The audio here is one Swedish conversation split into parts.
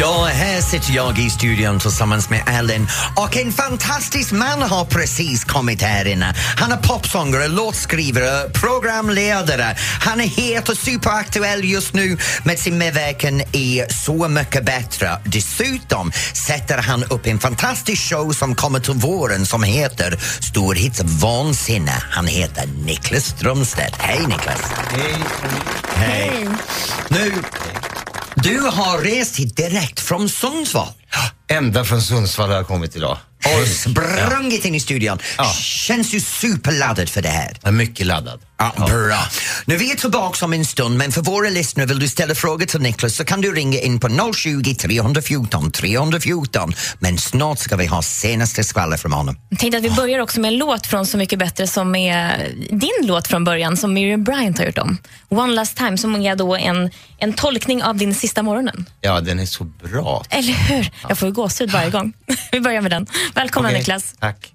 Ja, här sitter jag i studion tillsammans med Ellen och en fantastisk man har precis kommit här inne. Han är popsångare, låtskrivare, programledare. Han är het och superaktuell just nu med sin medverkan i Så mycket bättre. Dessutom sätter han upp en fantastisk show som kommer till våren som heter Storhits vansinne. Han heter Niklas Strömstedt. Hej Niklas! Hej! Hej! Nu, du har rest hit direkt från Sundsvall Ända från Sundsvall har jag kommit idag. och sprungit in i studion. Ja. Känns ju superladdad för det här. Jag är mycket laddad. Ja, Bra. Nu vi är tillbaka om en stund, men för våra lyssnare vill du ställa frågor till Niklas så kan du ringa in på 020 314 314. Men snart ska vi ha senaste skvaller från honom. Jag tänkte att vi börjar också med en låt från Så mycket bättre som är din låt från början, som Miriam Bryant har gjort om. One last time, som är då en, en tolkning av din sista morgonen. Ja, den är så bra. Eller hur? Jag får gåshud varje gång. vi börjar med den. Välkommen Okej, Niklas. Tack.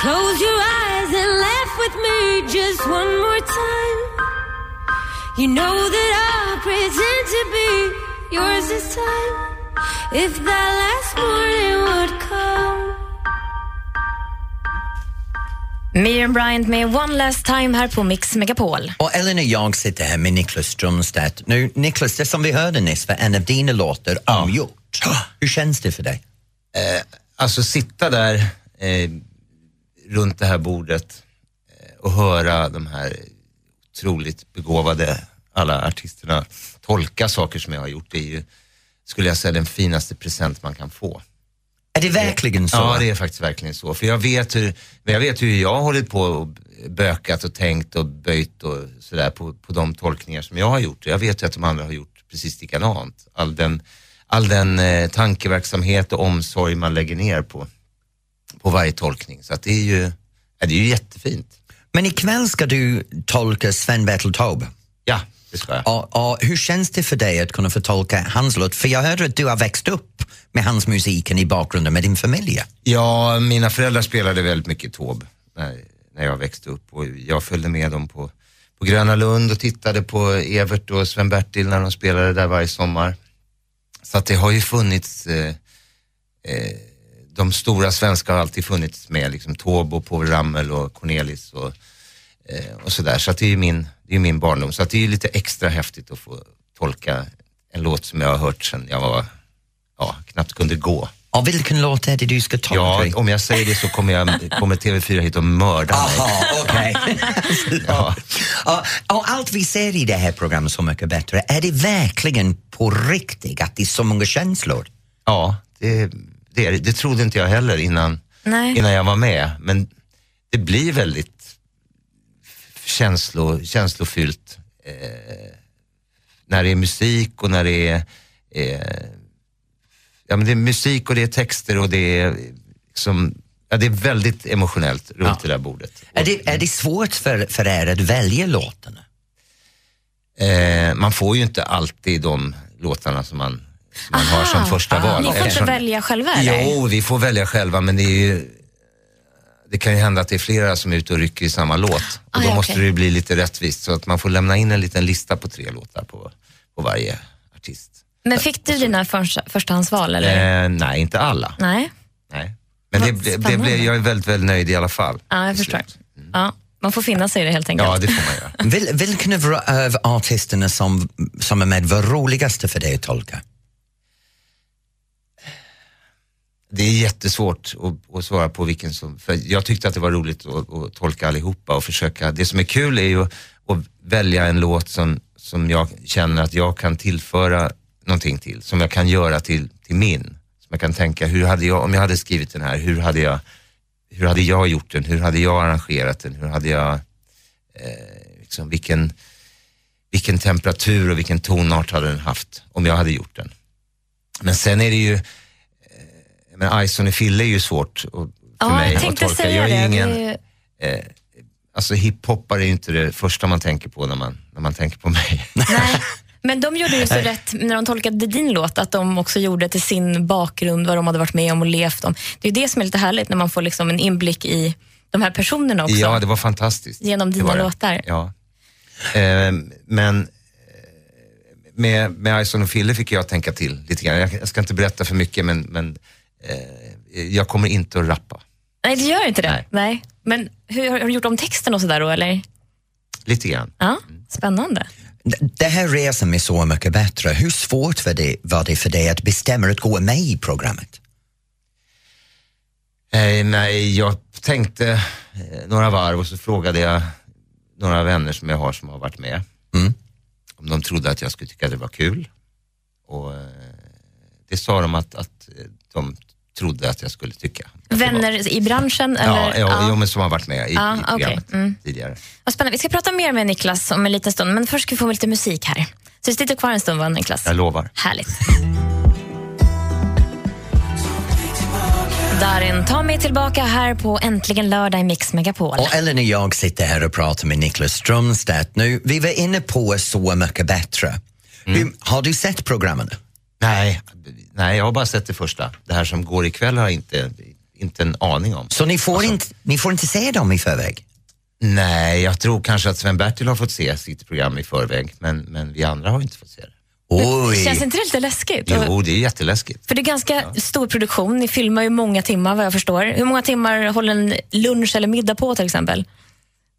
Close your eyes and laugh with me just one more time. You know that I'll pretend to be yours this time. If that last morning would come. Miriam Bryant med One last time här på Mix Megapol. Och Ellen och jag sitter här med Niklas Strömstedt. Nu, Niklas, det som vi hörde nyss var en av dina låtar omgjort. Hur känns det för dig? Alltså sitta där eh, runt det här bordet eh, och höra de här otroligt begåvade alla artisterna tolka saker som jag har gjort. Det är ju, skulle jag säga, den finaste present man kan få. Är det verkligen så? Ja, det är faktiskt verkligen så. För jag vet hur, jag vet hur jag har hållit på och bökat och tänkt och böjt och sådär på, på de tolkningar som jag har gjort. Jag vet ju att de andra har gjort precis likadant. All den, all den eh, tankeverksamhet och omsorg man lägger ner på, på varje tolkning. Så det är ju, ja, det är ju jättefint. Men ikväll ska du tolka Sven-Bertil Taube. Ja, det ska jag. Och, och hur känns det för dig att kunna få tolka hans låt? För jag hörde att du har växt upp med hans musiken i bakgrunden med din familj. Ja, mina föräldrar spelade väldigt mycket Taube när, när jag växte upp och jag följde med dem på, på Gröna Lund och tittade på Evert och Sven-Bertil när de spelade där varje sommar. Så att det har ju funnits, eh, eh, de stora svenska har alltid funnits med, liksom och Povel Ramel och Cornelis och, eh, och sådär. Så det är ju min, det är min barndom. Så det är lite extra häftigt att få tolka en låt som jag har hört sedan jag var, ja, knappt kunde gå. Och vilken låt är det du ska tolka? Ja, om jag säger det så kommer, jag, kommer TV4 hit och mörda mig. Aha. Ja. Ja, och allt vi ser i det här programmet Så mycket bättre, är det verkligen på riktigt att det är så många känslor? Ja, det, det, det. det trodde inte jag heller innan, Nej. innan jag var med. Men det blir väldigt känslo, känslofyllt eh, när det är musik och när det är, eh, ja, men det är musik och det är texter och det är liksom, ja, det är väldigt emotionellt runt Ja. det där bordet. Är det, är det svårt för, för er att välja låtarna? Eh, man får ju inte alltid de låtarna som man, man har som första val. Ni får inte eftersom- välja själva eller? Jo, vi får välja själva men det är ju, det kan ju hända att det är flera som är ute och rycker i samma låt. Och Ah, då ja, måste okej. det ju bli lite rättvist så att man får lämna in en liten lista på tre låtar på, på varje artist. Men fick du dina första, förstahandsval eller? Eh, nej, inte alla. Nej? Nej. Men det, Vad det, det blev, jag är väldigt, väldigt nöjd i alla fall. Ja, jag förstår. slut. Ja, man får finna sig i det helt enkelt. Ja, det får man göra. Vil, vilken av artisterna som, som är med var roligaste för dig att tolka? Det är jättesvårt att, att svara på vilken som, för jag tyckte att det var roligt att, att tolka allihopa och försöka, det som är kul är ju att, att välja en låt som, som jag känner att jag kan tillföra någonting till, som jag kan göra till, till min. Som jag kan tänka, hur hade jag, om jag hade skrivit den här, hur hade jag, hur hade jag gjort den, hur hade jag arrangerat den, hur hade jag, eh, liksom, vilken, vilken temperatur och vilken tonart hade den haft om jag hade gjort den. Men sen är det ju, men Ison och Fille är ju svårt för Ja, mig jag att tolka. jag är ju ingen, det är ju- alltså hiphoppare är ju inte det första man tänker på när man, när man tänker på mig. Nej. Men de gjorde ju så rätt när de tolkade din låt, att de också gjorde till sin bakgrund, vad de hade varit med om och levt om. Det är det som är lite härligt, när man får liksom en inblick i de här personerna också. Ja, det var fantastiskt. Genom dina låtar. Ja. Eh, men eh, med, med Ison och Fille fick jag tänka till lite grann. Jag, jag ska inte berätta för mycket men, men eh, jag kommer inte att rappa. Nej, det gör inte det. Nej. Nej. Men hur, har du gjort om texten och sådär då, eller? Lite grann. Ja, spännande. Det här resan med Så mycket bättre, hur svårt var det, var det för dig att bestämma att gå med i programmet? Eh, nej, jag tänkte eh, några varv och så frågade jag några vänner som jag har som har varit med Mm. om de trodde att jag skulle tycka det var kul. Och eh, det sa de att, att eh, de trodde att jag skulle tycka. var- Vänner i branschen? Eller? Ja, ja, Jo, men som har varit med i, Ja, i programmet Mm. tidigare. Vad spännande. Vi ska prata mer med Niklas om en liten stund, men först ska vi få lite musik här. Så vi sitter kvar en stund, va, Niklas? Jag lovar. Härligt. Darin, ta mig tillbaka här på Äntligen lördag i Mix Megapol. Och Ellen och jag sitter här och pratar med Niklas Strömstedt nu. Vi var inne på Så mycket bättre. Hur, har du sett programmen? Nej, nej, jag har bara sett det första. Det här som går ikväll har jag inte, inte en aning om. Så ni får, Alltså- inte, ni får inte se dem i förväg? Nej, jag tror kanske att Sven-Bertil har fått se sitt program i förväg, men, men vi andra har inte fått se det. Oj! Känns inte det lite läskigt? Jo, det är jätteläskigt. För det är ganska stor produktion. Ni filmar ju många timmar vad jag förstår. Hur många timmar håller en lunch eller middag på till exempel?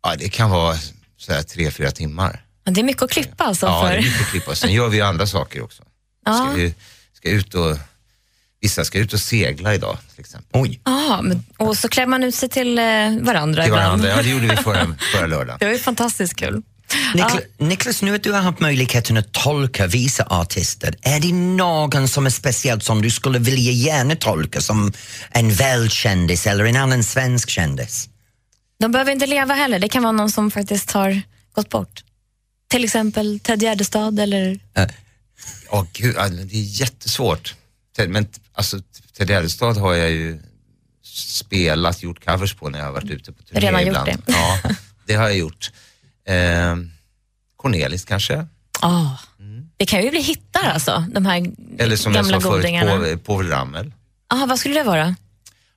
Ja, det kan vara så här tre, fyra timmar. Ja, Det är mycket att klippa alltså. Ja, det för... är mycket klippa. Sen gör vi ju andra saker också. Ja. Ska, vi, ska ut och, vissa ska ut och segla idag till exempel. Oj! Ja, men, och så klär man ut sig till eh, varandra Till ibland. varandra. Ja, det gjorde vi förra, förra lördagen. Det var ju fantastiskt kul. Nikla, Niklas, nu att du har haft möjligheten att tolka vissa artister, är det någon som är speciellt som du skulle vilja gärna tolka som en välkändis eller en annan svensk kändis? De behöver inte leva heller. Det kan vara någon som faktiskt har gått bort. Till exempel Ted Gärdestad eller... Ja, gud, ja, det är jättesvårt. Men alltså, Ted Gärdestad har jag ju spelat, gjort covers på när jag har varit ute på turné Redan gjort ibland. det. Ja, det har jag gjort. Eh, Cornelis kanske? Ah. Det kan ju bli hittar alltså, de här Mm. Eller som gamla jag sa förut, godingarna. Povel, Ramel. Ah, vad skulle det vara?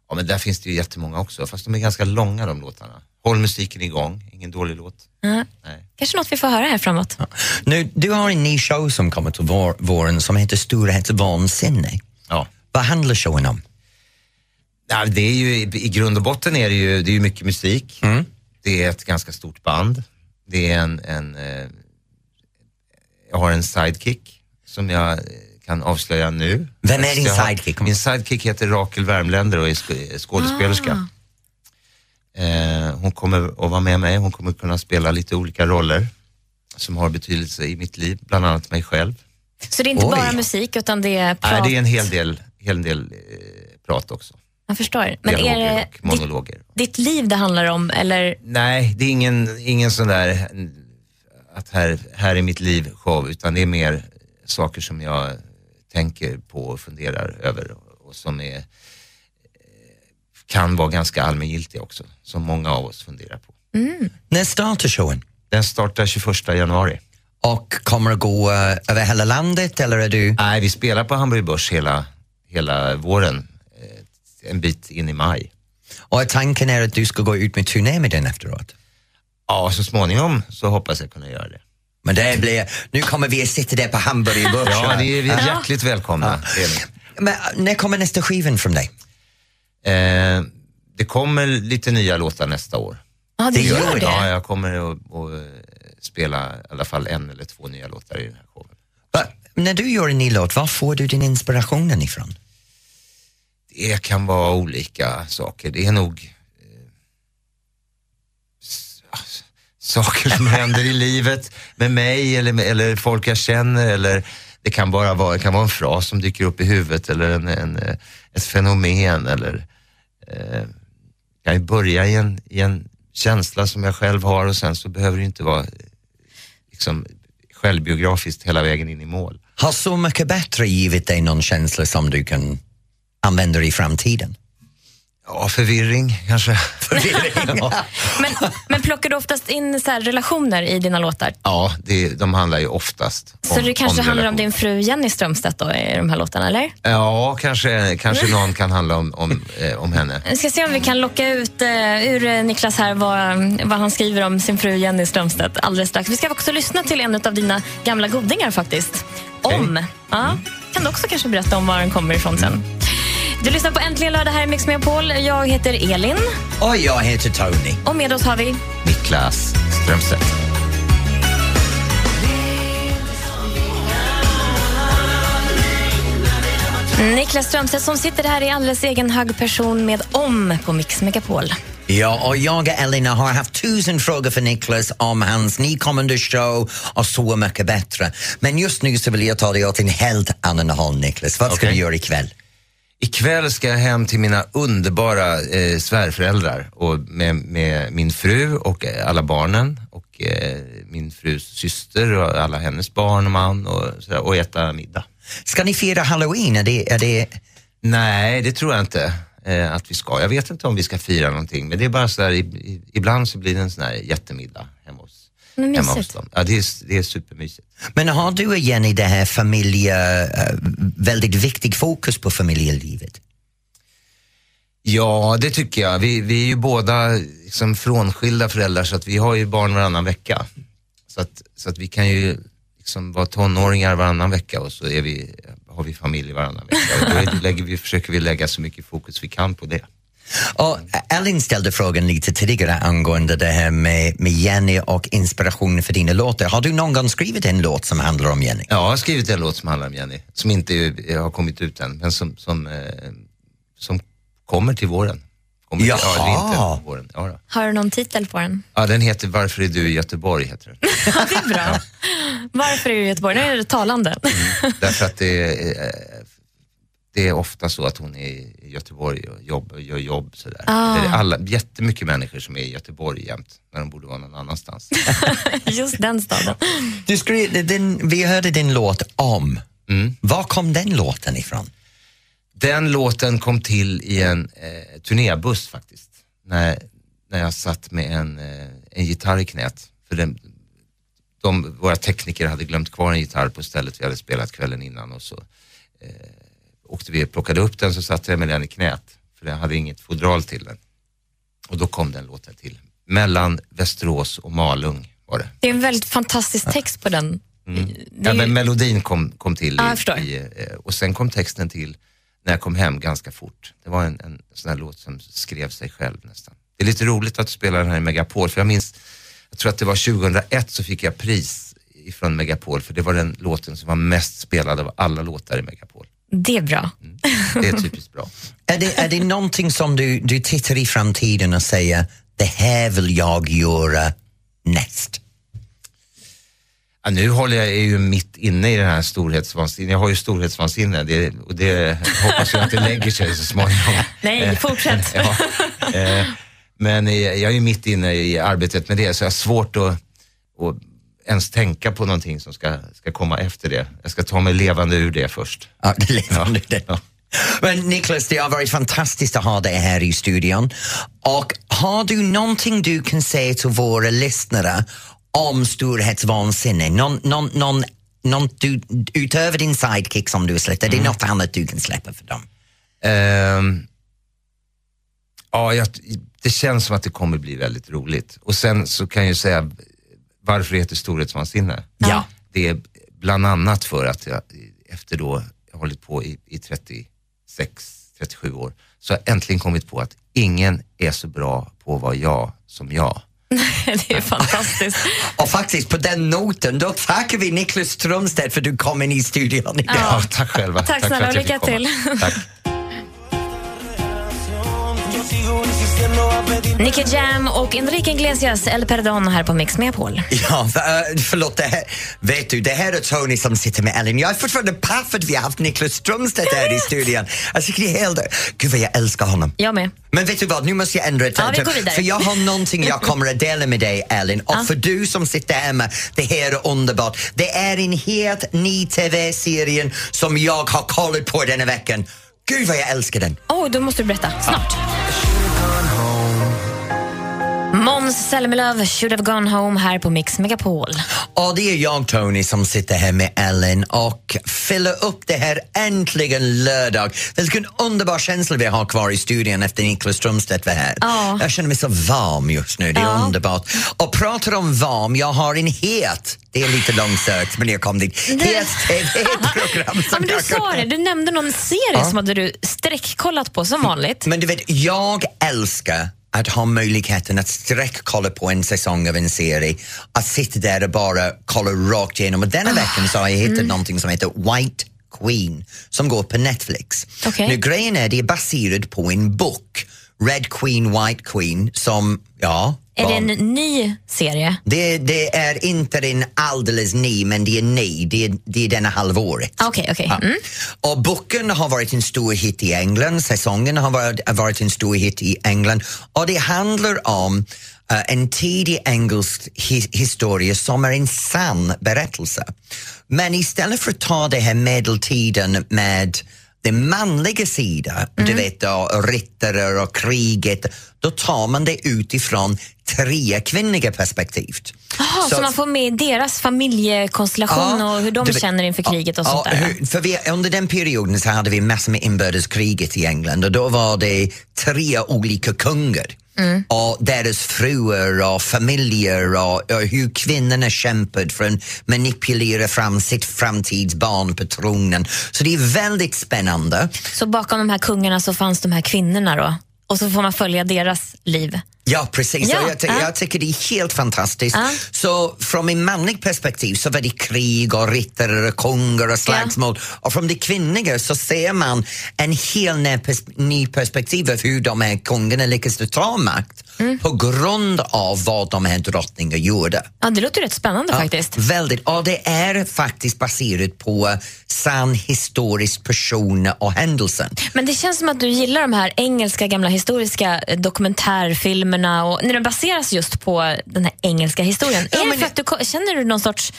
Ja, men där finns det ju jättemånga också, fast de är ganska långa de låtarna. Håll musiken igång, ingen dålig låt. Ja. Nej. Kanske något vi får höra här framåt. Nu, du har en ny show som kommer till vår, våren som heter Storhetsvansinne. Ja. Vad handlar showen om? Ja, det är ju, I grund och botten är det ju, det är ju mycket musik. Mm. Det är ett ganska stort band. Det är en, en eh, jag har en sidekick som jag eh, kan avslöja nu. Vem är din Jag har- sidekick? Min sidekick heter Rakel Värmländer och är sk- skådespelerska. Eh, hon kommer att vara med mig, hon kommer kunna spela lite olika roller som har betydelse i mitt liv, bland annat mig själv. Så det är inte Oj. bara musik utan det är prat? Nej, det är en hel del, hel del eh, prat också. Jag förstår. Men är det och monologer. ditt, ditt liv det handlar om eller? Nej, det är ingen, ingen sån där att här, här är mitt liv show, utan det är mer saker som jag tänker på och funderar över och, som är, eh, kan vara ganska allmängiltiga också, som många av oss funderar på. När startar showen? Den startar 21 januari. Och kommer att gå eh, över hela landet eller är du... Nej, vi spelar på Hamburg Börs hela, hela våren, eh, en bit in i maj. Och tanken är att du ska gå ut med turné med den efteråt? Ja, så småningom så hoppas jag kunna göra det. Men det blir, nu kommer vi att sitta där på Hamburg Börs. Ja, det är, vi är hjärtligt välkomna. Ni. Men äh, när kommer nästa skivan från dig? Eh, det kommer lite nya låtar nästa år. Ja, det gör det. Ja, jag kommer att, att eh, spela i alla fall en eller två nya låtar i den här showen. Va, när du gör en ny låt, var får du din inspirationen ifrån? Det kan vara olika saker. Det är nog saker som händer i livet med mig eller, eller folk jag känner eller det kan bara vara, det kan vara en fras som dyker upp i huvudet eller en, en, eh, ett fenomen eller eh, kan ju börja i en, i en känsla som jag själv har och sen så behöver det inte vara eh, liksom, självbiografiskt hela vägen in i mål. Har Så mycket bättre givit dig någon känsla som du kan använda i framtiden? Ja, förvirring kanske. Förvirring. ja, Men, men plockar du oftast in så relationer i dina låtar? ja det, de handlar ju oftast Så det kanske handlar om din fru Jenny Strömstedt då, i de här låtarna, eller? Ja, kanske, kanske någon kan handla om, om, eh, om henne. Vi ska se om vi kan locka ut uh, ur eh, Niklas här vad, vad han skriver om sin fru Jenny Strömstedt alldeles strax. Vi ska också lyssna till en av dina gamla godingar faktiskt. Om. Ja. Kan du också kanske berätta om var den kommer ifrån sen. Du lyssnar på Äntligen lördag här i Mix Megapol. Jag heter Elin Och jag heter Tony. och med oss har vi Niklas Strömstedt. Niklas Strömstedt som sitter här i alldeles egen hög person med Om på Mix Megapol. Ja, och jag och Elina har haft tusen frågor för Niklas om hans nykommande show och Så mycket bättre. Men just nu så vill jag ta dig åt en helt annan håll, Niklas. Vad ska Okej. du göra ikväll? Ikväll ska jag hem till mina underbara eh, svärföräldrar och med, med min fru och eh, alla barnen och eh, min frus syster och alla hennes barn och man och, sådär, och äta middag. Ska ni fira halloween? Är det, är det... Nej, det tror jag inte eh, att vi ska. Jag vet inte om vi ska fira någonting, men det är bara så i, ibland så blir det en sån här jättemiddag hemma hos, Men hemma hos dem. Ja, det är, det är supermysigt. Men har du och Jenny det här familje, eh, väldigt viktig fokus på familjelivet? Ja, det tycker jag. Vi, vi är ju båda liksom frånskilda föräldrar så att vi har ju barn varannan vecka. Så att, så att vi kan ju liksom vara tonåringar varannan vecka och så är vi, har vi familj varannan vecka. Och då lägger vi, försöker vi lägga så mycket fokus vi kan på det. Och Ellen ställde frågan lite tidigare angående det här med, med Jenny och inspirationen för dina låtar. Har du någon gång skrivit en låt som handlar om Jenny? Ja, jag har skrivit en låt som handlar om Jenny, som inte har kommit ut än, men som, som, eh, som kommer till våren. Kommer Jaha. Till, ja, vinter, våren. Ja, då. Har du någon titel på den? ja, den heter Varför är du i Göteborg? Heter den. Det är bra. Varför är du i Göteborg? Nu är det talande. Därför att det är, eh, det är ofta så att hon är i Göteborg och jobb, gör jobb sådär. Ah. Det är alla, jättemycket människor som är i Göteborg jämt, när de borde vara någon annanstans. Just den staden. Du skrev, din, vi hörde din låt Om. Mm. Var kom den låten ifrån? Den låten kom till i en eh, turnébuss faktiskt. När, när jag satt med en, eh, en gitarr i knät. För den, de, våra tekniker hade glömt kvar en gitarr på stället vi hade spelat kvällen innan och så eh, åkte vi och plockade upp den så satte jag med den i knät. För jag hade inget fodral till den. Och då kom den låten till. Mellan Västerås och Malung var det. Det är en väldigt fantastisk text på den. Är Ja, men melodin kom, kom till Ja, i, i, eh, och sen kom texten till när jag kom hem ganska fort. Det var en, en sån här låt som skrev sig själv nästan. Det är lite roligt att spela den här i Megapol för jag minns, jag tror att det var 2001 så fick jag pris ifrån Megapol för det var den låten som var mest spelad av alla låtar i Megapol. Det är bra. Det är typiskt bra. Är det, är det någonting som du, du tittar i framtiden och säger det här vill jag göra näst? Ja, nu håller jag är ju mitt inne i den här storhetsvansinnet. Jag har ju storhetsvansinne det, och det hoppas jag att det lägger sig så småningom. Nej, fortsätt. Ja. Eh, Men eh, jag är ju mitt inne i arbetet med det så jag har svårt att, att ens tänka på någonting som ska, ska komma efter det. Jag ska ta mig levande ur det först. Ja, lever nu det. Ja. Men Niklas, det har varit fantastiskt att ha dig här i studion. Och har du någonting du kan säga till våra lyssnare om storhetsvansinne? Någon, någon, någon, någon du, utöver din sidekick som du släppt, är det något annat du kan släppa för dem? Ehm, ja, jag, det känns som att det kommer bli väldigt roligt. Och sen så kan jag ju säga varför det heter storhetsvansinne. Ja. Det är bland annat för att jag efter då, jag har hållit på i, i 36, 37 år, så har jag äntligen kommit på att ingen är så bra på att vara jag som jag. Det är fantastiskt. Och faktiskt på den noten, då tackar vi Niklas Strömstedt för att du kom in i studion idag. Ja, tack själva. Tack för snälla att och lycka till. Tack. Nicky Jam och Enrique Iglesias, El Perdon här på Mix Megapol. Ja, för, förlåt, det här, vet du, det här är Tony som sitter med Ellen. Jag är fortfarande paff att vi har haft Niklas Strömstedt här i studion. Jag tycker det är helt... Gud vad jag älskar honom. Jag med. Men vet du vad, nu måste jag ändra det. Ja, vi går vidare. För jag har någonting jag kommer att dela med dig, Ellen. Och för du som sitter hemma, det här är underbart. Det är en helt ny TV-serie som jag har kollat på denna veckan. Gud vad jag älskar den! Åh, då måste du berätta. Snart. Måns Zelmerlöw, Should have gone home här på Mix Megapol. Och det är jag, Tony, som sitter här med Ellen och fyller upp det här äntligen lördag. Vilken underbar känsla vi har kvar i studion efter Niklas Strömstedt var här. Ja. Jag känner mig så varm just nu, det är Ja. underbart. Och pratar om varm, jag har en het, det är lite långsökt men jag kom dit, het TV-program Ja, som du sa det, du nämnde någon serie som hade du streckkollat på som vanligt. Men du vet, jag älskar att ha möjligheten att sträckkolla på en säsong av en serie, att sitta där och bara kolla rakt igenom. Och denna veckan så har jag Mm. hittat någonting som heter White Queen som går på Netflix. Okej. Nu grejen är, det är baserat på en bok, Red Queen, White Queen, som, ja, Är det en ny serie? det, det är inte en alldeles ny, men det är ny. Det är, det är denna halvåret. Okej, okej. Ja. Mm. Och boken har varit en stor hit i England, säsongen har varit, varit en stor hit i England och det handlar om eh, en tidig engelsk hi- historia som är en sann berättelse. Men istället för att ta det här medeltiden med den manliga sidan, du vet då, rittare och kriget, då tar man det utifrån tre kvinnliga perspektivet. Jaha, så, man får med deras familjekonstellation och hur de vet- känner inför kriget och ja, sånt där. hur- för vi, under den perioden så hade vi massor med inbördeskriget i England och då var det tre olika kungar. Mm. Och deras fruar och familjer och, och hur kvinnorna kämpade för att manipulera fram sitt framtidsbarn på tronen. Så det är väldigt spännande. Så bakom de här kungarna så fanns de här kvinnorna då? Och så får man följa deras liv. Ja, precis. Ja, jag, ja. jag tycker det är helt fantastiskt. Ja. Så från en manlig perspektiv så var det krig och rittare och kungar och slagsmål. Och från det kvinnliga så ser man en helt ny perspektiv av hur de här kungarna lyckas ta makt Mm. på grund av vad de här drottningarna gjorde. Ja, det låter rätt spännande faktiskt. Väldigt. Och det är faktiskt baserat på sann historisk person och händelsen. Men det känns som att du gillar de här engelska gamla historiska eh, dokumentärfilmerna och när de baseras just på den här engelska historien. Ja, är det för att du, känner du någon sorts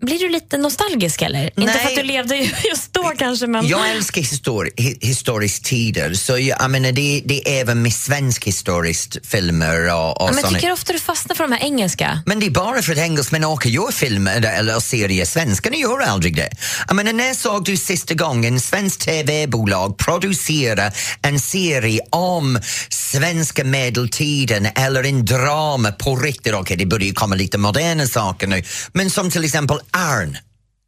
blir du lite nostalgisk eller? Inte Nej. för att du levde ju just då kanske men... Jag älskar histori hi historisk tider, så jag, menar, det, det är även med svensk historiskt filmer och, och Ja, men såna- tycker ofta du fastnar för de här engelska. Men det är bara för att engelsmän åker gör filmer eller- serier, svenskarna gör aldrig det. Jag menar, när såg du sista gången svensk TV-bolag producera en serie om svenska medeltiden eller en drama på riktigt? Okej, det börjar ju komma lite moderna saker nu, men som till exempel Arn.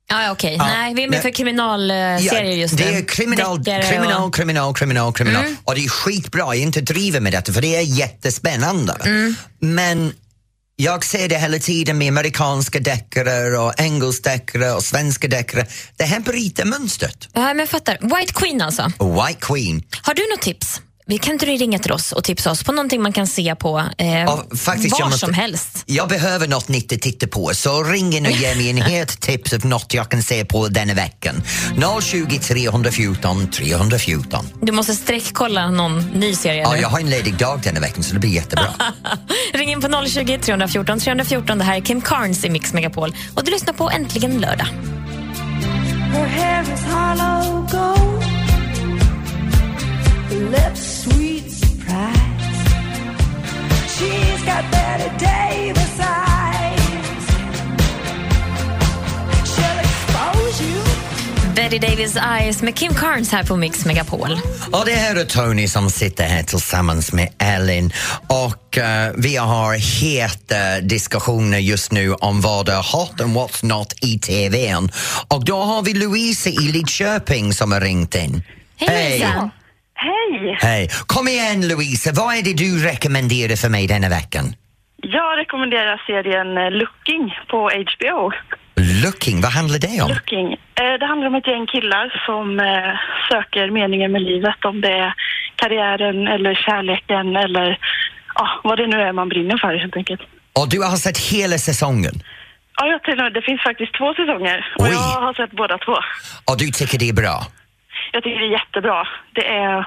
Ja, ja, okej. Ja, Nej, vi är med för kriminalserier just nu. det är kriminal, Deckare kriminal, och- kriminal, kriminal, kriminal. Mm. Och det är skitbra, jag inte driven med detta för det är jättespännande. Mm. Men jag ser det hela tiden med amerikanska deckare och engelskdeckare och svenska deckare. Det här bryter mönstret. Ja, men jag fattar. White Queen alltså. White Queen. Har du något tips? Vi kan inte du ringa till oss och tipsa oss på någonting man kan se på eh, Ja, faktiskt, var måste- som helst. Jag behöver något nytt att titta på, så ring in och ge mig en het tips av något jag kan se på denna veckan. 020 314 314. Du måste sträckkolla någon ny serie. Ja, eller? jag har en ledig dag denna veckan så det blir jättebra. Ring in på 020 314 314. Det här är Kim Carnes i Mix Megapol. Och du lyssnar på Äntligen lördag. Her hair is hollow gold. Betty Davis Eyes med Kim Carnes här på Mix Megapol. Och det här är Tony som sitter här tillsammans med Ellen och eh, vi har heta diskussioner just nu om vad är hot and what's not i TVn. Och då har vi Louise i Lidköping som har ringt in. Hej! Hej! Hej! Kom igen Louise, vad är det du rekommenderar för mig denna veckan? Jag rekommenderar serien eh, Looking på HBO. Looking, vad handlar det om? Looking. Eh, Det handlar om ett gäng killar som eh, söker meningen med livet. Om det är karriären eller kärleken eller ja, vad det nu är man brinner för helt enkelt. Och du har sett hela säsongen Ja, jag till och med, det finns faktiskt två säsonger och Oj. jag har sett båda två. och du tycker det är bra? Jag tycker det är jättebra. Det är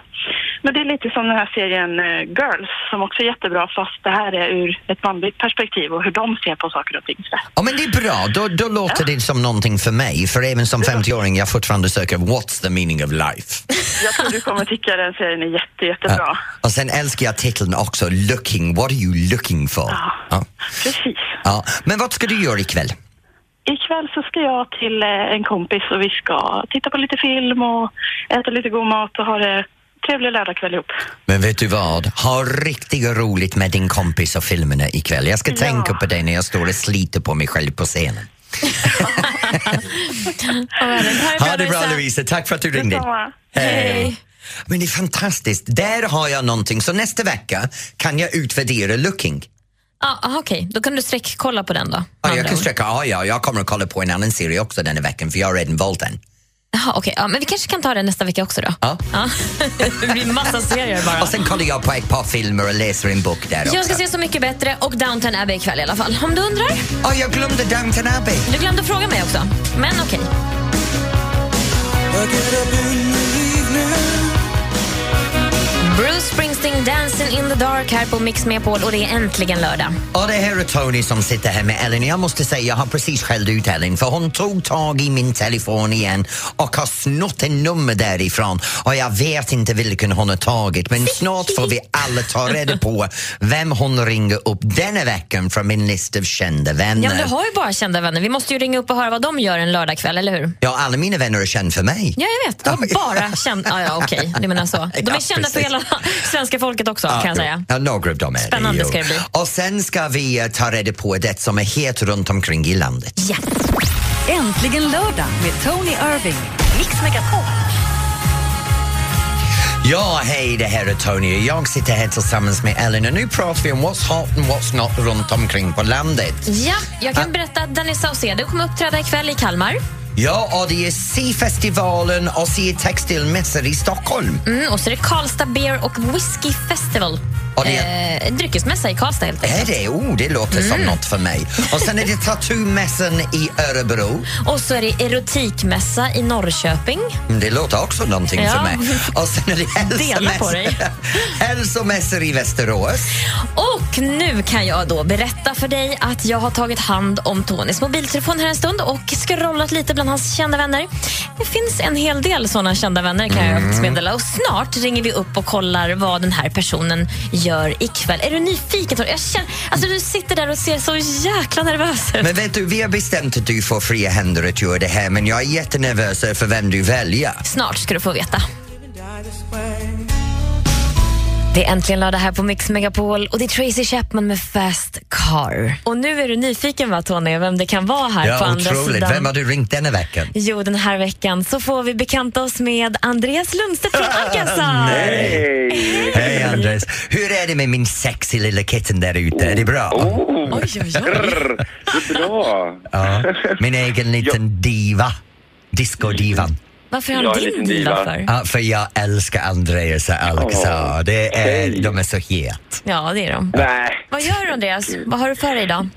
Men det är lite som den här serien eh, Girls som också är jättebra fast det här är ur ett manligt perspektiv och hur de ser på saker och ting. Ja, men det är bra. Då, då låter det som någonting för mig. För även som 50-åring jag fortfarande söker What's the meaning of life? Jag tror du kommer tycka den serien är jätte, jättebra. Och sen älskar jag titeln också, Looking. What are you looking for? Ja. Precis. Ja. Men vad ska du göra ikväll? Ikväll så ska jag till eh, en kompis och vi ska titta på lite film och äta lite god mat och ha det trevlig lördagkväll ihop. Men vet du vad? Ha riktigt roligt med din kompis och filmerna ikväll. Jag ska Ja. tänka på dig när jag står och sliter på mig själv på scenen. Ha det bra Louise, tack för att du ringde. Hej. Men det är fantastiskt. Där har jag någonting. Så nästa vecka kan jag utvärdera Looking. Ja, aha, Okej, då kan du sträckkolla på den då. Ja, jag kan sträcka, ja, ja, jag kommer att kolla på en annan serie också denna veckan för jag har redan valt den. Jaha, okej. Ja, men vi kanske kan ta det nästa vecka också då. Ja. Ja. det blir massa serier bara. Och sen kollar jag på ett par filmer och läser en bok där också. Jag ska se Så mycket bättre och Downton Abbey ikväll i alla fall. Om du undrar. Ja, jag glömde Downton Abbey. Du glömde fråga mig också. Men okej. Bruce Springsteen, Dancing in the dark här på Mix Megapol och det är äntligen lördag. Och det här är Tony som sitter här med Ellen. Jag måste säga, jag har precis skällt ut Ellen för hon tog tag i min telefon igen och har snott en nummer därifrån och jag vet inte vilken hon har tagit men snart får vi alla ta reda på vem hon ringer upp denna veckan från min lista av kända vänner. Ja, men du har ju bara kända vänner. Vi måste ju ringa upp och höra vad de gör en lördagkväll, eller hur? Ja, alla mina vänner är kända för mig. Ja, jag vet. De har bara kända... Ja, ja, okej. Du menar så. De är Ja, kända för precis. hela svenska folket också, kan jag säga. Ja, några av dem är Spännande det ska det bli. Och sen ska vi eh, ta reda på det som är het runt omkring i landet. Ja. Äntligen lördag med Tony Irving. Mix Megapol. Ja, hej, det här är Tony. Jag sitter här tillsammans med Ellen och nu pratar vi om what's hot and what's not runt omkring på landet. Ja, jag kan berätta att Danny Saucedo kommer uppträda ikväll i Kalmar. Ja, och det är C-festivalen och C-textilmässor i Stockholm. Mm, och så är det Karlstad Beer och Whisky Festival. Och det Eh, dryckesmässa i Karlstad helt enkelt. Är det? Oh, det låter som Mm. något för mig. Och sen är det Tattoo-mässan i Örebro. Och så är det erotikmässa i Norrköping. Mm, Det låter också någonting Ja. för mig. Och sen är det hälsomässor, hälsomässor i Västerås. Och nu kan jag då berätta för dig att jag har tagit hand om Tonys mobiltelefon här en stund och scrollat lite bland hans kända vänner. Det finns en hel del såna kända vänner kan jag faktiskt meddela. Och snart ringer vi upp och kollar vad den här personen gör ikväll. Är du nyfiken? Jag känner, alltså du sitter där och ser så jäkla nervös ut. Men vet du, vi har bestämt att du får fria händer att göra det här men jag är jättenervös för vem du väljer. Snart ska du få veta. Det är äntligen lördag här på Mix Megapol och det är Tracy Chapman med Fast Car. Och nu är du nyfiken va Tony, vem det kan vara här på Ja, andra otroligt. sidan. Vem har du ringt denna veckan? Jo, den här veckan så får vi bekanta oss med Andreas Lundstedt från Alcazar. Hej! Hej Andres. Hur är det med min sexy lilla kitten där ute? Är det bra? Oj, oj, oj. Grr, det är bra. Ja. Min egen liten diva. Disco-divan. Varför är han din diva diva. för? Ja, för jag älskar Andreas och Alcazar. Det är, hej. de är så het. Ja, det är de. Nej. Vad gör du Andreas? Vad har du för dig idag?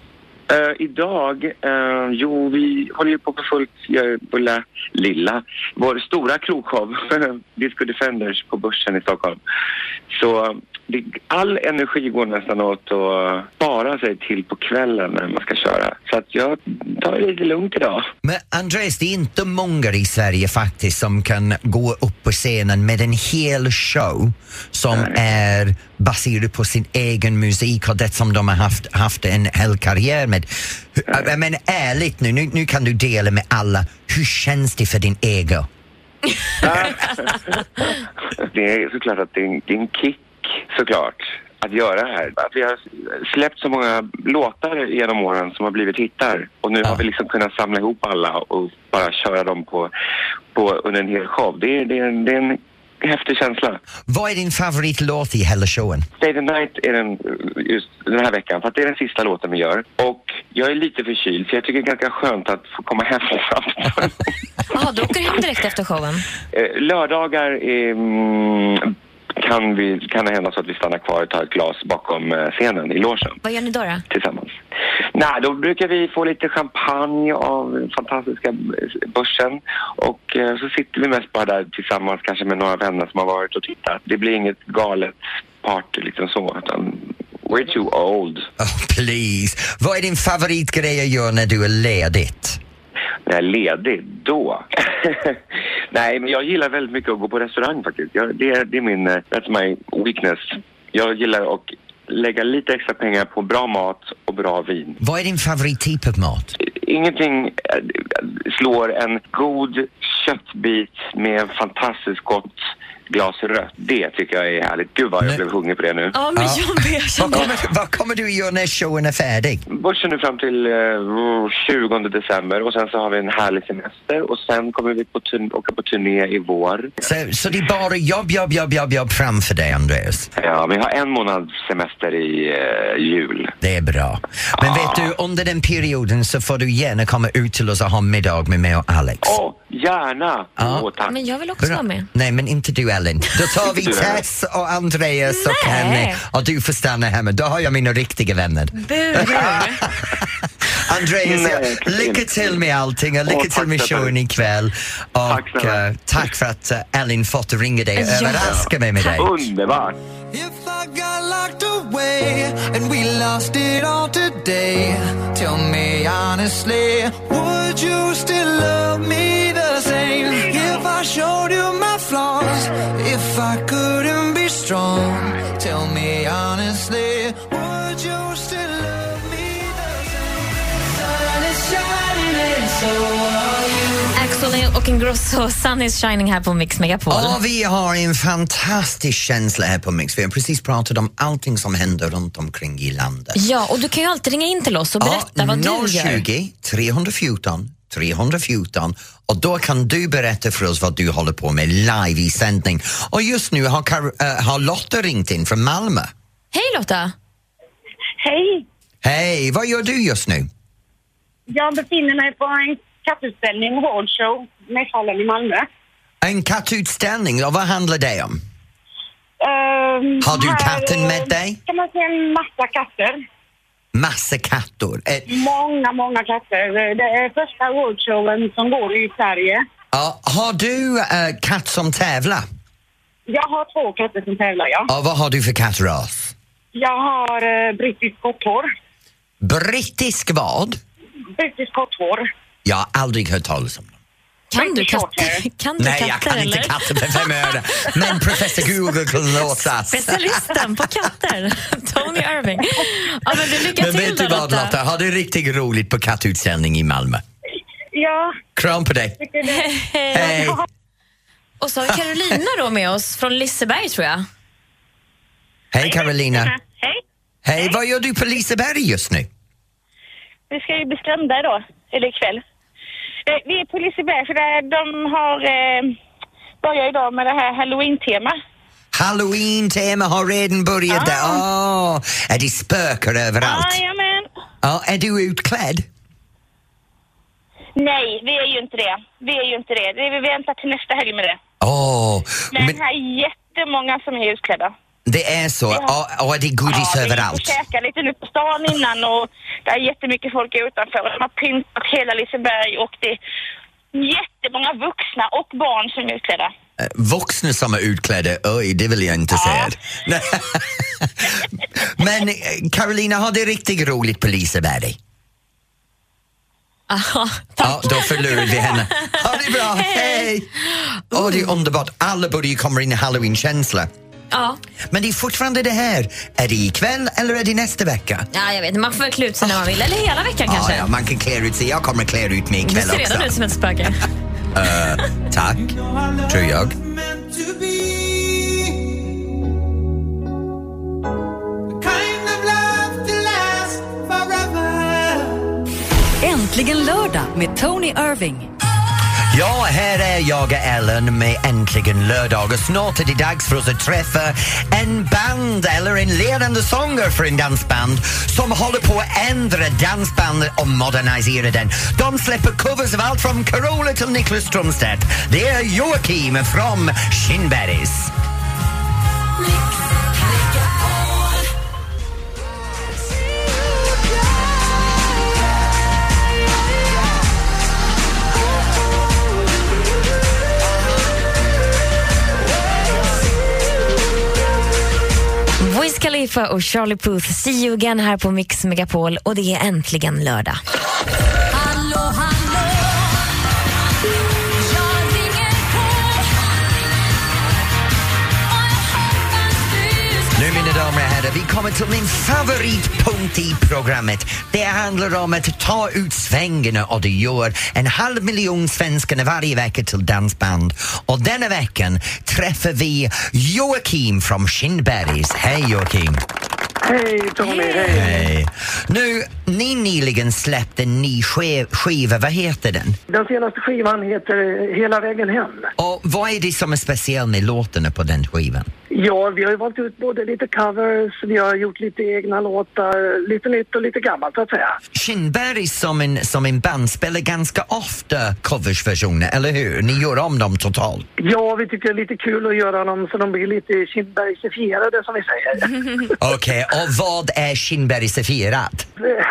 Eh, idag, eh, jo vi håller ju på för fullt, jag är på lilla, lilla, vår stora krogshow, Disco Defenders på Börsen i Stockholm. Så all energi går nästan åt att spara sig till på kvällen när man ska köra. Så att jag tar det lite lugnt idag. Men Andreas, det är inte många i Sverige faktiskt som kan gå upp på scenen med en hel show som är baserad på sin egen musik och det som de har haft, haft en hel karriär med. Hur- Men ärligt nu, nu, nu kan du dela med alla. Hur känns det för din ego? Det är såklart att det är en, det är en kick såklart att göra det här. Att vi har släppt så många låtar genom åren som har blivit hittar och nu har vi liksom kunnat samla ihop alla och bara köra dem på, på under en hel show. Det är, det är, en, det är en häftig känsla. Vad är din favoritlåt i hela showen? Stay the Night är den just den här veckan för att det är den sista låten vi gör. Och jag är lite förkyld så jag tycker det är ganska skönt att få komma hem snabbt. Jaha, du åker hem direkt efter showen? Eh, Lördagar är, mm, kan, vi, kan det hända så att vi stannar kvar och tar ett glas bakom eh, scenen i logen Vad gör ni då? då? tillsammans. Nej, då brukar vi få lite champagne av den fantastiska börsen och eh, så sitter vi mest bara där tillsammans kanske med några vänner som har varit och tittat. Det blir inget galet party liksom så utan we're too old. Oh, please. Vad är din favoritgrej att göra när du är ledigt? När jag är ledig, då? Nej, men jag gillar väldigt mycket att gå på restaurang faktiskt. Jag, det, är, det är min, eh, that's my weakness. Jag gillar att lägga lite extra pengar på bra mat och bra vin. Vad är din favorittyp av mat? Ingenting eh, slår en god köttbit med fantastiskt gott glas rött. Det tycker jag är härligt. Gud vad jag blev hungrig på det nu. Ja, men jag med. Vad kommer, vad kommer du göra när showen är färdig? Börsen är fram till eh, 20 december och sen så har vi en härlig semester och sen kommer vi på turn- åka på turné i vår. Så, så det är bara jobb, jobb, jobb, jobb, jobb framför dig, Andreas? Ja, vi har en månads semester i eh, jul. Det är bra. Men vet du, under den perioden så får du gärna komma ut till oss och ha middag med mig och Alex. Åh, gärna! Ja. Åh, tack. Men jag vill också Bra. vara med. Nej, men inte du Ellen. Då tar vi. Tess och Andreas och Nej. Kenny och du får stanna hemma. Då har jag mina riktiga vänner. Andreas, Nej, ja, lycka till med allting och lycka Åh, till tack med showen ikväll. Tack Och eh, tack för att uh, Ellen fått ringa dig och överraska mig med dig. Underbart! If I got locked away and we lost it all today, tell me honestly, would you still love me the same? If I showed you my flaws, if I couldn't be strong, tell me honestly, would you still love me the same? Sun is shining, so are you. Axel och Ingrosso, Sun is shining här på Mix Megapol. Ja, vi har en fantastisk känsla här på Mix. Vi har precis pratat om allting som händer runt omkring i landet. Ja, och du kan ju alltid ringa in till oss och berätta vad du gör. 020 314 314 och då kan du berätta för oss vad du håller på med live i sändning. Och just nu har, Kar- äh, har Lotta ringt in från Malmö. Hej Lotta! Hej! Hej, vad gör du just nu? Jag befinner mig på en kattutställning, Hårdshow, Mässhallen i Malmö. En kattutställning, och vad handlar det om? Ehm, Har du här, katten med eh, dig? kan man se en massa katter. Massa katter. Eh, Många, många katter. Det är första roadshowen som går i Sverige. ja, har du äh, katt som tävlar? Jag har två katter som tävlar, ja. Och vad har du för kattras? Jag har eh, brittisk kotthår. Brittisk vad? Brittisk kotthår. Jag har aldrig hört talas om dem. Kan du katter? Shorthair. Kan du Nej, katter jag kan eller? inte katter för fem öre. Men professor Google kan låtsas. Specialisten på katter, Tony Irving. Ja, men du, lycka Men till vet du vad Lotta, har du riktigt roligt på kattutställning i Malmö. Ja, Kram på dig. det. Hej! Och så har vi Carolina då med oss från Liseberg tror jag. Hej Carolina. Hej. Hej, vad gör du på Liseberg just nu? Vi ska ju bli skrämda idag, eller ikväll. Vi är på Liseberg för där de har eh, börjat idag med det här halloween-tema. Halloween-tema har redan börjat där. Åh, är det spökar överallt? Jajamän. Ja, är du utklädd? Nej, vi är ju inte det. Vi är ju inte det. vi väntar till nästa helg med det. Åh, Men, men här är jättemånga som är utklädda. Det är så. Och, och är det godis ja, överallt? Vi käkade lite nu på stan innan och det är jättemycket folk utanför. De har pyntat hela Liseberg och det är jättemånga vuxna och barn som är utklädda. Eh, Vuxna som är utklädda, oj, det vill jag inte säga. Men eh, Carolina, har det riktigt roligt på Liseberg? Aha, Ja, då förlorar vi henne. Ha det bra, hej! Åh, det är underbart. Alla borde ju komma in i halloween-känsla. Ja. Men det är fortfarande det här. Är det ikväll eller är det nästa vecka? ja, jag vet inte. Man får väl klä ut sig när man vill. Eller hela veckan kanske. Ja, ja, man kan klä ut sig. Jag kommer klä ut mig Du ikväll ser redan också. ut som ett spöke. Eh, tack, tror jag. Äntligen lördag med Tony Irving. Ja, här är jag Ellen med Äntligen lördag och snart är det dags för oss att träffa en band eller en ledande sångare för en dansband som håller på att ändra dansbandet och modernisera den. De släpper covers av allt från Carola till Niklas Strömstedt. Det är Joakim från Shinberries. Wiz Khalifa och Charlie Puth, See you again här på Mix Megapol och det är äntligen lördag. Hallå, hallå. Nu mina damer vi kommer till min favoritpunkt i programmet. Det handlar om att ta ut svängarna och det gör en halv miljon svenskarna varje vecka till dansband. Och denna veckan träffar vi Joakim från Kindbergs. Hej Joakim! Hej Tony, hej. Hej! Nu, ni nyligen släppte en ny skiv- skiva, vad heter den? Den senaste skivan heter Hela vägen hem. Och vad är det som är speciellt med låtarna på den skivan? Ja, vi har ju valt ut både lite covers, vi har gjort lite egna låtar, lite nytt och lite gammalt så att säga. Kindberg som en, som en band spelar ganska ofta coversversioner, eller hur? Ni gör om dem totalt. Ja, vi tycker det är lite kul att göra dem så de blir lite Kindbergsifierade som vi säger. Okej, och vad är Kindbergsifierat?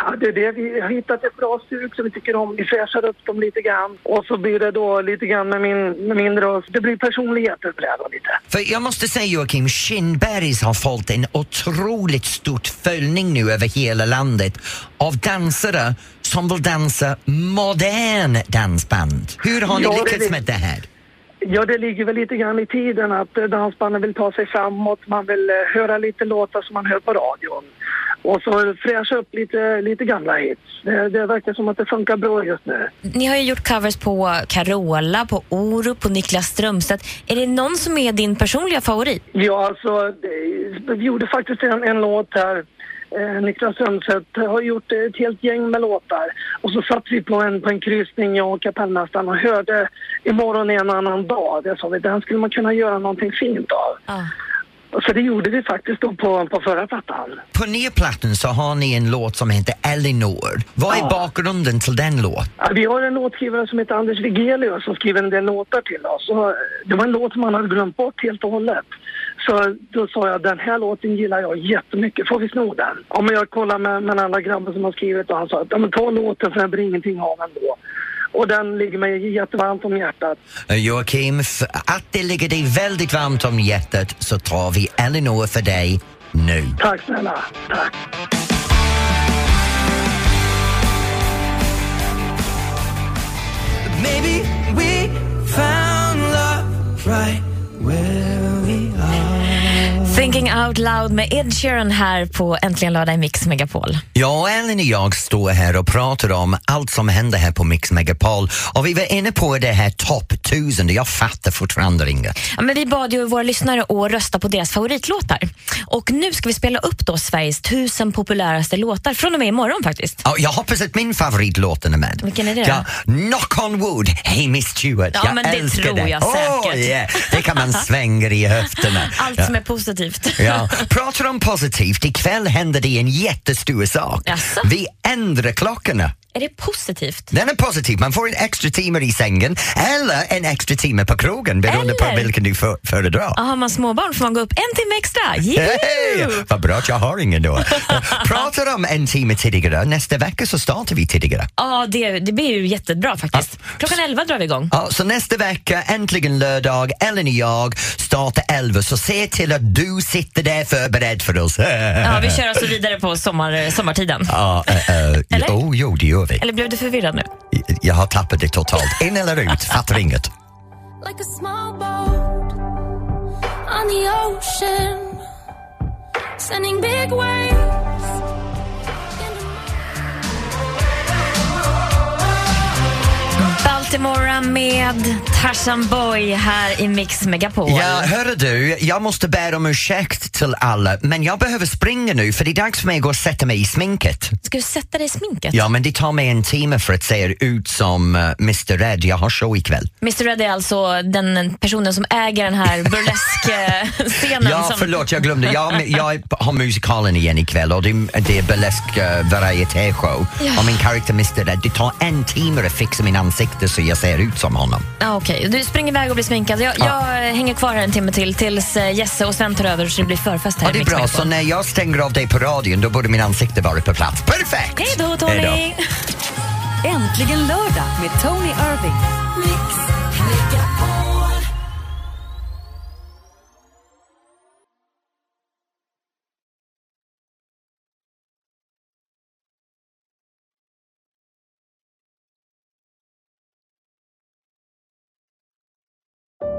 Ja, det är det. Vi har hittat ett bra stuk som vi tycker om. Vi fräschar upp dem lite grann och så blir det då lite grann med min, med min röst. Det blir personlighet över det lite. För jag måste säga Joakim, Kindbergs har fått en otroligt stort följning nu över hela landet av dansare som vill dansa modern dansband. Hur har ni Ja, det lyckats är- med det här? Ja, det ligger väl lite grann i tiden att eh, dansbanden vill ta sig framåt. Man vill eh, höra lite låtar som man hör på radion. Och så fräscha upp lite, lite gamla hits. Det, det verkar som att det funkar bra just nu. Ni har ju gjort covers på Carola, på Orup, på Niklas Strömstedt. Är det någon som är din personliga favorit? Ja, alltså, vi gjorde faktiskt en, en låt här. Eh, Niklas Strömstedt har gjort ett helt gäng med låtar. Och så satt vi på en, på en kryssning, jag och kapellmästaren, och hörde Imorgon är en annan dag. Det sa vi, den skulle man kunna göra någonting fint av. Så det gjorde vi faktiskt då på, på förra plattan. På nya plattan så har ni en låt som heter Elinor. Vad är Ja. bakgrunden till den låten? Ja, Vi har en låtskrivare som heter Anders Wigelius som skriver en del låtar till oss. Och det var en låt som han hade glömt bort helt och hållet. Så då sa jag, den här låten gillar jag jättemycket, får vi sno den? Ja, men jag kollade med, med annan grabbar som har skrivit och han sa, ja men ta låten för den blir ingenting av ändå. Och den ligger mig jättevarmt om hjärtat. Eh, Joakim, för att det ligger dig väldigt varmt om hjärtat så tar vi Elinor för dig nu. Tack snälla, tack. Maybe we found love right where. Thinking out loud med Ed Sheeran här på Äntligen lördag i Mix Megapol. Och Ellen och jag står här och pratar om allt som händer här på Mix Megapol och vi var inne på det här topp 1000 och jag fattar fortfarande inget. Ja, men vi bad ju våra lyssnare att rösta på deras favoritlåtar. Och nu ska vi spela upp då Sveriges tusen populäraste låtar från och med imorgon faktiskt. Ja, jag hoppas att min favoritlåt är med. Vilken är det? Ja, Knock on wood, Hey Miss Stewart. Ja, jag men det tror det. jag Åh, säkert. yeah. Det kan man svänga i höfterna. Allt ja. som är positivt. Ja, pratar om positivt, ikväll händer det en jättestor sak. Jaså? Vi ändrar klockorna. Är det positivt? Den är positiv, man får en extra timme i sängen eller en extra timme på krogen beroende på Eller? vilken du för, föredrar. Ja, har man småbarn får man gå upp en timme extra. Hej! Vad bra att jag har ingen då. Pratar om en timme tidigare, nästa vecka så startar vi tidigare. Ja, det, det blir ju jättebra faktiskt. Klockan 11 drar vi igång. Ja, så nästa vecka, äntligen lördag, Ellen och jag startar 11 så se till att du sitter där förberedd för oss. Ja, vi kör alltså vidare på sommar, sommartiden. Ja, äh, äh, Eller? oh, jo, det gör vi. Eller blev du förvirrad nu? Jag har tappat det totalt. In eller ut, fattar inget. Like a small boat on the ocean, sending big waves. Baltimora med Tarzan Boy här i Mix Megapol. Ja, hörru du, jag måste be om ursäkt till alla, men jag behöver springa nu för det är dags för mig att gå och sätta mig i sminket. Ska du sätta dig i sminket? Ja, men det tar mig en timme för att se ut som uh, Mr Red. Jag har show ikväll. Mr Red är alltså den personen som äger den här burlesk-scenen. Ja, som... förlåt, jag glömde. Jag, jag har musikalen igen ikväll och det, det är burlesk uh, varietéshow. Ja. Och min karaktär Mr Red, det tar en timme att fixa min ansikte så jag ser ut som honom. Ja, Okej, du springer iväg och blir sminkad. Jag, jag hänger kvar här en timme till tills eh, Jesse och Sven tar över så det blir förfest här Ja, det är bra, så när jag stänger av dig på radion då borde min ansikte vara på plats. Perfekt! Hej då, Tony! Äntligen lördag med Tony Irving. Mix